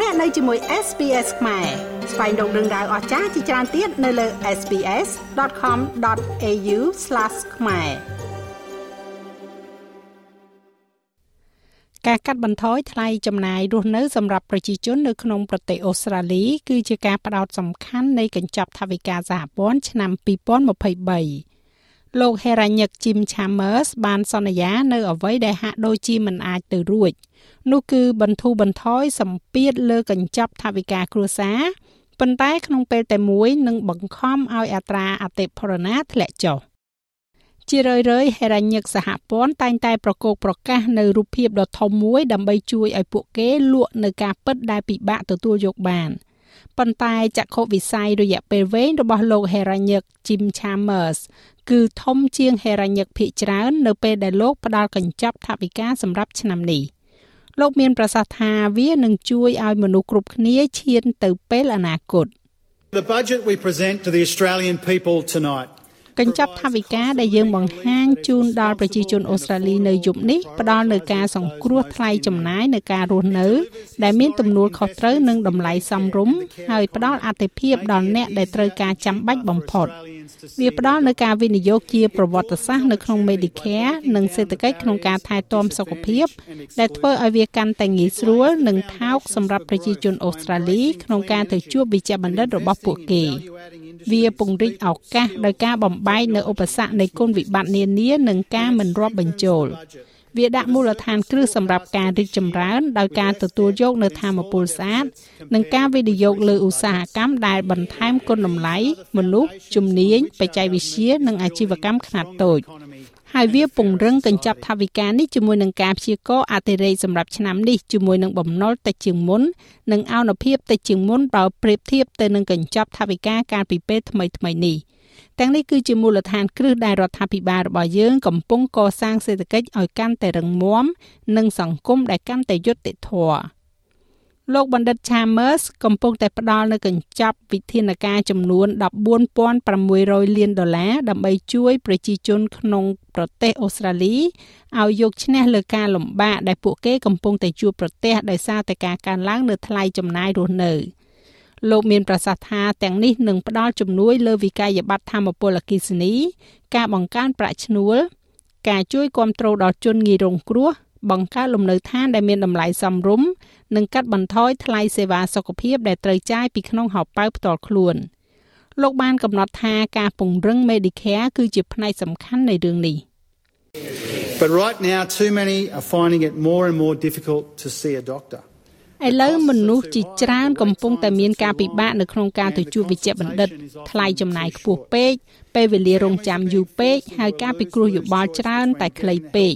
លោកអ្នកនៅជាមួយ SPS ខ្មែរស្វែងរកដឹងដៅអស្ចារ្យជាច្រើនទៀតនៅលើ SPS.com.au/ ខ្មែរការកាត់បន្ថយថ្លៃចំណាយរស់នៅសម្រាប់ប្រជាជននៅក្នុងប្រទេសអូស្ត្រាលី គឺជាការផ្ដោតសំខាន់នៃកញ្ចប់ថវិកាសហព័ន្ធឆ្នាំ2023 លោក Heranyck Jim Chambers បានសន្យានៅអ្វីដែលហាក់ដូចជាមិនអាចទៅរួច នោះគឺបន្ធូរបន្ថយសម្ពាធលើកញ្ចប់ថវិកាគ្រួសារប៉ុន្តែក្នុងពេលតែមួយនឹងបង្ខំឲ្យអត្រាអតិផរណាធ្លាក់ចុះជារឿយៗហេរ៉ាញឹកសហព័ន្ធតែងតែប្រកោកប្រកាសនៅរូបភាពដ៏ធំមួយដើម្បីជួយឲ្យពួកគេលក់នៅការពិតដែលពិបាកទទួលយកបាន។ ប៉ុន្តែចក្ខុវិស័យរយៈពេលវែងរបស់លោក Heranyck Jim Chambers គឺធំជាង Heranyck ភាគច្រើននៅពេលដែលលោកផ្ដល់កញ្ចប់ថវិកាសម្រាប់ឆ្នាំនេះលោកមានប្រសាសន៍ថាវានឹងជួយឲ្យមនុស្សគ្រប់គ្នាឈានទៅពេលអនាគត The budget we present to the Australian people tonight កញ្ចប់ថវិកាដែលយើងបង្ហាញជូនដល់ប្រជាជនអូស្ត្រាលីនៅយប់នេះផ្ដល់នូវការសង្គ្រោះថ្លៃចំណាយនៅការរស់នៅ ដែលមានទំនួលខុសត្រូវនិងតម្លៃសមរម្យហើយផ្ដល់អតិភិបដល់អ្នកដែលត្រូវការចាំបាច់បំផុតវាផ្ដល់នូវការវិនិយោគជាប្រវត្តិសាស្ត្រនៅក្នុង Medicare និងសេដ្ឋកិច្ចក្នុងការថែទាំសុខភាព ដែលធ្វើឲ្យវាកាន់តែងាយស្រួលនិងថោកសម្រាប់ប្រជាជនអូស្ត្រាលីក្នុងការទៅជួបវិជ្ជបណ្ឌិតរបស់ពួកគេ វាពង្រីកឱកាសដោយការបំបែកនៅឧបសគ្គនៃគុណវិបត្តិនានានិងការមិនរាប់បញ្ចូលវាដាក់មូលដ្ឋានគ្រឹះសម្រាប់ការរីកចម្រើនដោយការទទួលយកនៅធម៌ពលស្អាតនិងការវិនិយោគលើឧស្សាហកម្មដែលបន្ថែមគុណតម្លៃមនុស្សជំនាញបច្ចេកវិទ្យានិងអាជីវកម្មខ្នាតតូច ហើយវាពង្រឹងកញ្ចប់ថវិកានេះជាមួយនឹងការព្យាករណ៍អតិរេកសម្រាប់ឆ្នាំនេះជាមួយនឹងបំណុលតិចជាងមុននិងអនុភាពតិចជាងមុនបើប្រៀបធៀបទៅនឹងកញ្ចប់ថវិកាកាលពីពេលថ្មីថ្មីនេះទាំងនេះគឺជាមូលដ្ឋានគ្រឹះដែលរដ្ឋាភិបាលរបស់យើងកំពុងកសាងសេដ្ឋកិច្ចឲ្យកាន់តែរឹងមាំនិងសង្គមដែលកាន់តែយុត្តិធម៌ លោកបណ្ឌិត Chambers កំពុងតែផ្ដល់នូវកញ្ចប់វិធានការចំនួន14,600លានដុល្លារដើម្បីជួយប្រជាជនក្នុងប្រទេសអូស្ត្រាលីឲ្យយកឈ្នះលើការលំបាកដែលពួកគេកំពុងតែជួបប្រទះដោយសារតែការកើនឡើងនៅថ្លៃចំណាយរស់នៅលោកមានប្រសាសន៍ថាទាំងនេះនឹងផ្ដល់ជំនួយលើវិក័យប័ត្រធម្មពលអគិសនី ការបង្កើនប្រាក់ឈ្នួល ការជួយគ្រប់គ្រងដល់ជនងាយរងគ្រោះ បង្កើតលំនៅឋានដែលមានតម្លៃសមរម្យនិងកាត់បន្ថយថ្លៃសេវាសុខភាពដែលត្រូវចាយពីក្នុងហោប៉ៅផ្ទាល់ខ្លួនលោកបានកំណត់ថាការពង្រឹង Medicare គឺជាផ្នែកសំខាន់នៃរឿងនេះ But right now too many are finding it more and more difficult to see a doctor ឥឡូវមនុស្សជាច្រើនកំពុងតែមានការពិបាកនៅក្នុងការទៅជួបវិជ្ជបណ្ឌិតថ្លៃចំណាយខ្ពស់ពេកពេលវេលារងចាំយូរពេកហើយការពិគ្រោះយោបល់ច្រើនតែខ្លីពេក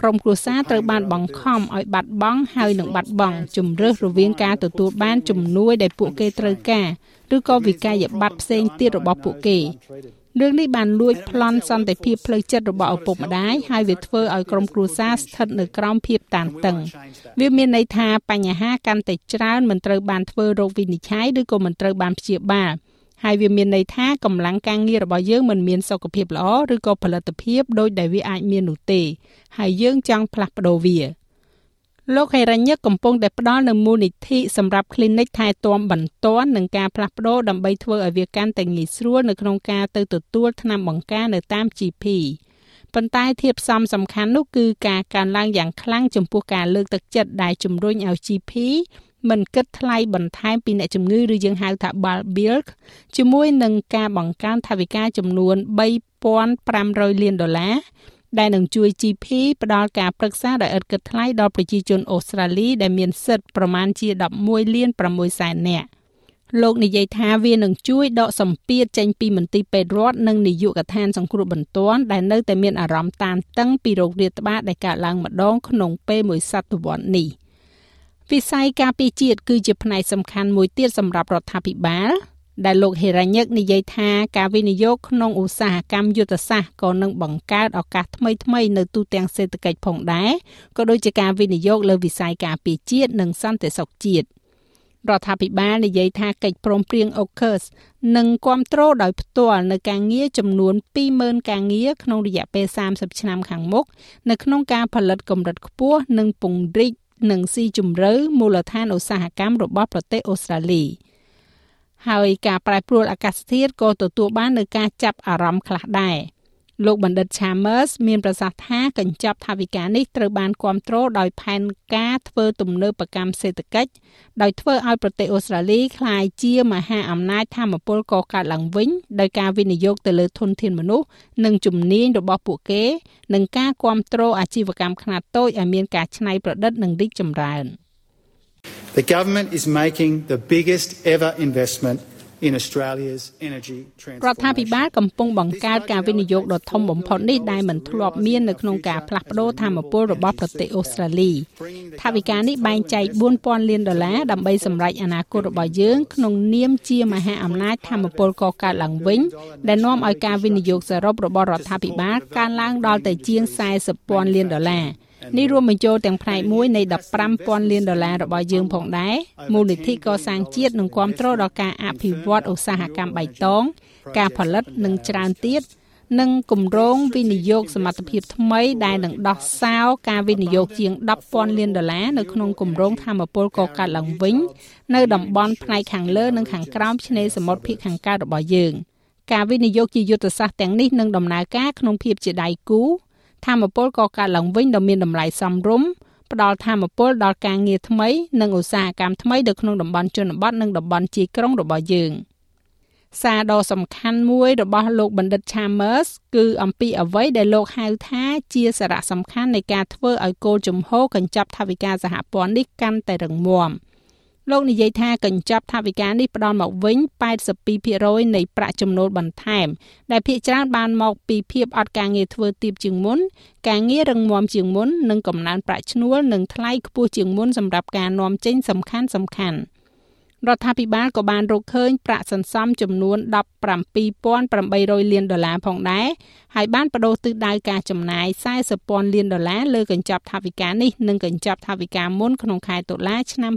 ក្រុមគ្រួសារត្រូវបានបង្ខំឲ្យបាត់បង់ហើយនឹងបាត់បង់ជំរើសរវាងការទទួលបានជំនួយដែលពួកគេត្រូវការឬក៏វិក័យប័ត្រផ្សេងទៀតរបស់ពួកគេ រឿងនេះបានលួចប្លន់សន្តិភាពផ្លូវចិត្តរបស់ឪពុកម្ដាយហើយវាធ្វើឲ្យក្រុមគ្រួសារស្ថិតនៅក្រោមភាពតានតឹងវាមានន័យថាបញ្ហាកាន់តែច្រើនមិនត្រូវបានធ្វើរោគវិនិច្ឆ័យឬក៏មិនត្រូវបានព្យាបាលហើយវាមានន័យថាកម្លាំងការងាររបស់យើងមិនមានសុខភាពល្អឬក៏ផលិតភាពដូចដែលវាអាចមាននោះទេហើយយើងចង់ផ្លាស់ប្ដូរវា លោកហេរ៉ាញឹកកំពុងតែផ្ដល់នូវមូលនិធិសម្រាប់ clinic ថែទាំបន្ទាន់និងការផ្លាស់ប្ដូរដើម្បីធ្វើឲ្យវាកាន់តែងាយស្រួលនៅក្នុងការទៅទទួលថ្នាំបង្ការនៅតាម GP ប៉ុន្តែធាតុផ្សំសំខាន់នោះគឺការកើនឡើងយ៉ាងខ្លាំងចំពោះការលើកទឹកចិត្តដែលជំរុញឲ្យ GP មិនគិតថ្លៃបន្ថែមពីអ្នកជំងឺឬយើងហៅថា bulk bill ជាមួយនឹងការបង្កើនថវិកាចំនួន3500លានដុល្លារ ដែលនឹងជួយ GP ផ្ដល់ការប្រឹក្សាដោយឥតគិតថ្លៃដល់ប្រជាជនអូស្ត្រាលីដែលមានសិទ្ធិប្រមាណជា11លាន6សែននាក់លោកនិយាយថាវានឹងជួយដកសម្ពាធចេញពីមន្ទីរពេទ្យរដ្ឋនិងនាយកដ្ឋានសង្គ្រោះបន្ទាន់ដែលនៅតែមានអារម្មណ៍តានតឹងពីโรគរាតត្បាតដែលកើតឡើងម្ដងក្នុងពេលមួយសតវត្សរ៍នេះវិស័យការពារជាតិគឺជាផ្នែកសំខាន់មួយទៀតសម្រាប់រដ្ឋាភិបាល ដែលលោកហេរ៉ាញឹកនិយាយថាការវិនិយោគក្នុងឧស្សាហកម្មយុទ្ធសាស្ត្រក៏នឹងបង្កើតឱកាសថ្មីៗនៅទូទាំងសេដ្ឋកិច្ចផងដែរក៏ដូចជាការវិនិយោគលើវិស័យការពារជាតិនិងសន្តិសុខជាតិរដ្ឋាភិបាលនិយាយថាកិច្ចព្រមព្រៀង AUKUS នឹងគ្រប់គ្រងដោយផ្ទាល់នៅការងារចំនួន20,000ការងារក្នុងរយៈពេល30ឆ្នាំខាងមុខនៅក្នុងការផលិតកម្រិតខ្ពស់និងពង្រីកនិងស៊ីជម្រៅមូលដ្ឋានឧស្សាហកម្មរបស់ប្រទេសអូស្ត្រាលី ហើយការប្រែប្រួលអាកាសធាតុក៏ទទួលបាននូវការចាប់អារម្មណ៍ខ្លះដែរ។លោកបណ្ឌិត Chambers មានប្រសាសន៍ថាកញ្ចប់ថវិកានេះត្រូវបានគ្រប់គ្រងដោយផែនការធ្វើទំនើបកម្មសេដ្ឋកិច្ចដោយធ្វើឲ្យប្រទេសអូស្ត្រាលីក្លាយជាមហាអំណាចធម្មពលកកើតឡើងវិញដោយការវិនិយោគទៅលើធនធានមនុស្សនិងជំនាញរបស់ពួកគេ និងការគ្រប់គ្រងអាជីវកម្មខ្នាតតូចឲ្យមានការច្នៃប្រឌិតនិងរីកចម្រើន The government is making the biggest ever investment in Australia's energy រដ្ឋាភិបាលកំពុងបង្កើតការវិនិយោគដ៏ធំបំផុតនេះដែលមិនធ្លាប់មាននៅក្នុងការផ្លាស់ប្តូរធម្មពលរបស់ប្រទេសអូស្ត្រាលីថវិកានេះបែងចែក4000លានដុល្លារដើម្បីសម្រេចអនាគតរបស់យើងក្នុងនាមជាមហាអំណាចធម្មពលកកើតឡើងវិញដែលនាំឲ្យការវិនិយោគសរុបរបស់រដ្ឋាភិបាលកើនឡើងដល់ទៅជាង40,000លានដុល្លារ នេះរួមបញ្ចូលទាំងផ្នែកមួយនៃ15,000លានដុល្លាររបស់យើងផងដែរមូលនិធិកសាងជាតិនឹងគ្រប់គ្រងដល់ការអភិវឌ្ឍឧស្សាហកម្មបៃតង ការផលិតនិងច្រើនទៀតនិងគម្រោងវិនិយោគសមត្ថភាពថ្មីដែលនឹងដោះសោការវិនិយោគជាង10,000លានដុល្លារនៅក្នុងគម្រោងធម្មពលកកើតឡើងវិញនៅតំបន់ផ្នែកខាងលើនិងខាងក្រោមឆ្នេរសមុទ្រភាគខាងកើតរបស់យើង ការវិនិយោគជាយុទ្ធសាស្ត្រទាំងនេះនឹងដំណើរការក្នុងភាពជាដៃគូ ធម្មពលក៏កើតឡើងវិញដ៏មានតម្លៃសមរម្យផ្ដល់ធម្មពលដល់ការងារថ្មីនិងឧស្សាហកម្មថ្មីនៅក្នុងតំបន់ជនបទនិងតំបន់ជាយក្រុងរបស់យើងសារដ៏សំខាន់មួយរបស់លោកបណ្ឌិត Chambers គឺអំពីអ្វីដែលលោកហៅថាជាសារៈសំខាន់នៃការធ្វើឲ្យគោលជំហរកញ្ចប់ថវិកាសហព័ន្ធនេះកាន់តែរឹងមាំ។ លោកនិយាយថាកញ្ចប់ថវិកានេះផ្ដល់មកវិញ82%នៃប្រាក់ចំណូលបន្ថែម ដែលភាគច្រើនបានមកពីភាពអត់ការងារធ្វើទៀបជាងមុន ការងាររឹងមាំជាងមុននិងកំណើនប្រាក់ឈ្នួលនិងថ្លៃខ្ពស់ជាងមុនសម្រាប់ការនាំចេញសំខាន់សំខាន់។ រដ្ឋាភិបាលក៏បានរកឃើញប្រាក់សន្សំចំនួន17,800លានដុល្លារផងដែរហើយបានបដូរទិសដៅការចំណាយ40,000លានដុល្លារលើកញ្ចប់ថវិកានេះនិងកញ្ចប់ថវិកាមុនក្នុងខែតុលាឆ្នាំ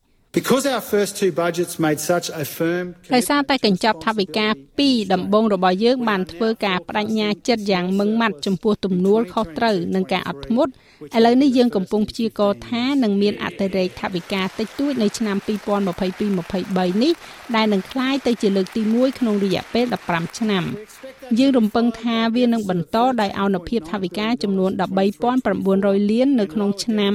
2022 Because our first two budgets made such a firm ដោយសារតែកញ្ចប់ថវិកាពីរដំបូងរបស់យើងបានធ្វើការបដិញ្ញាចិត្តយ៉ាងម៉ឺងម៉ាត់ចំពោះទំនួលខុសត្រូវនិងការអត់ធ្មត់ឥឡូវនេះយើងកំពុងព្យាករណ៍ថានឹងមានអតិរេកថវិកាតិចតួចនៅឆ្នាំ2022-23នេះដែលនឹងคล้ายទៅជាលើកទី1ក្នុងរយៈពេល15ឆ្នាំ យើងរំពឹងថាវានឹងបន្តដោយអនុភាពថវិកាចំនួន13,900លាននៅក្នុងឆ្នាំ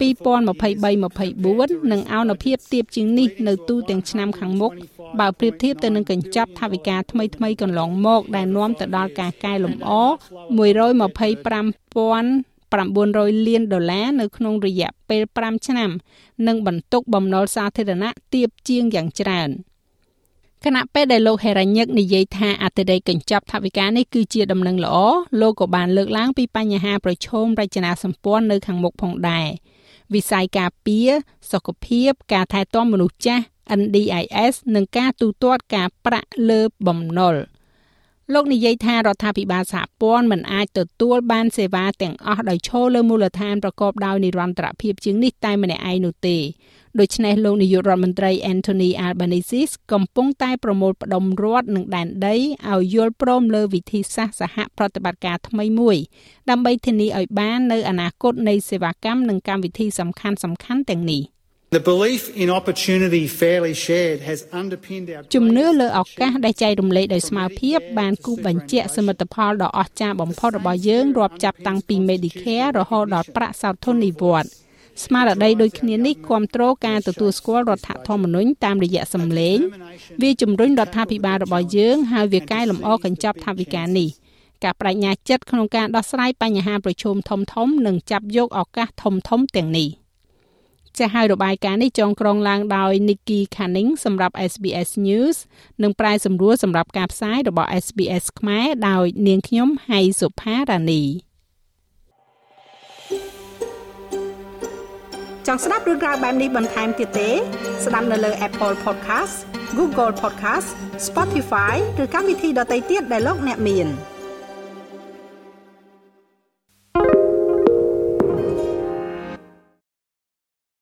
2023-24និងអនុភាពទាបជាងនេះនៅទូទាំងឆ្នាំខាងមុខបើប្រៀបធៀបទៅនឹងកញ្ចប់ថវិកាថ្មីៗកន្លងមកដែលនាំទៅដល់ការកែលម្អ125,000 900លានដុល្លារនៅក្នុងរយៈពេល5ឆ្នាំ និងបន្ទុកបំណុលសាធារណៈទាបជាងយ៉ាងច្រើន គណៈពេលដែលលោកហេរ៉ាញឹកនិយាយថាអតិរេកកញ្ចប់ថវិកានេះគឺជាដំណឹងល្អលោកក៏បានលើកឡើងពីបញ្ហាប្រឈមរចនាសម្ព័ន្ធនៅខាងមុខផងដែរវិស័យការពារសុខភាពការថែទាំមនុស្សចាស់ NDIS និងការទូទាត់ការប្រាក់លើបំណុល។ លោកនិយាយថារដ្ឋាភិបាលសហព័ន្ធមិនអាចទទួលបានសេវាទាំងអស់ដោយឈរលើមូលដ្ឋានប្រកបដោយនិរន្តរភាពជាងនេះតែម្នាក់ឯងនោះទេដូច្នេះលោកនាយករដ្ឋមន្ត្រី Anthony Albanese កំពុងតែប្រមូលផ្ដុំរដ្ឋនិងដែនដីឲ្យយល់ព្រមលើវិធីសាស្ត្រសហប្រតិបត្តិការថ្មីមួយ ដើម្បីធានាឲ្យបាននៅអនាគតនៃសេវាកម្មនិងកម្មវិធីសំខាន់ៗទាំងនេះ The belief in opportunity fairly shared has underpinned our ជំនឿលើឱកាសដែលចែករំលែកដោយស្មើភាពបានគូបញ្ជាក់សមិទ្ធផលដ៏អស្ចារ្យបំផុតរបស់យើងរាប់ចាប់តាំងពី Medicare រហូតដល់ប្រាក់សោធននិវត្តន៍ស្មារតីដូចគ្នានេះគ្រប់គ្រងការទទួលស្គាល់រដ្ឋធម្មនុញ្ញតាមរយៈសម្លេងវាជំរុញរដ្ឋាភិបាលរបស់យើងហើយវាកែលម្អកញ្ចប់ថវិកានេះការបដិញ្ញាចិត្តក្នុងការដោះស្រាយបញ្ហាប្រឈមធំៗនិងចាប់យកឱកាសធំៗទាំងនេះ។ ចាស់ហើយរបាយការណ៍នេះចងក្រងឡើងដោយ Nikki Canning សម្រាប់ SBS News និងប្រាយសម្រួលសម្រាប់ការផ្សាយរបស់ SBS ខ្មែរដោយនាងខ្ញុំហៃសុផារ៉ានីចង់ស្ដាប់រឿងក្រៅបែបនេះបន្ថែមទៀតទេ ស្ដាប់នៅលើ Apple Podcast Google Podcast Spotify ឬកម្មវិធីដទៃទៀតដែលលោកអ្នកមាន។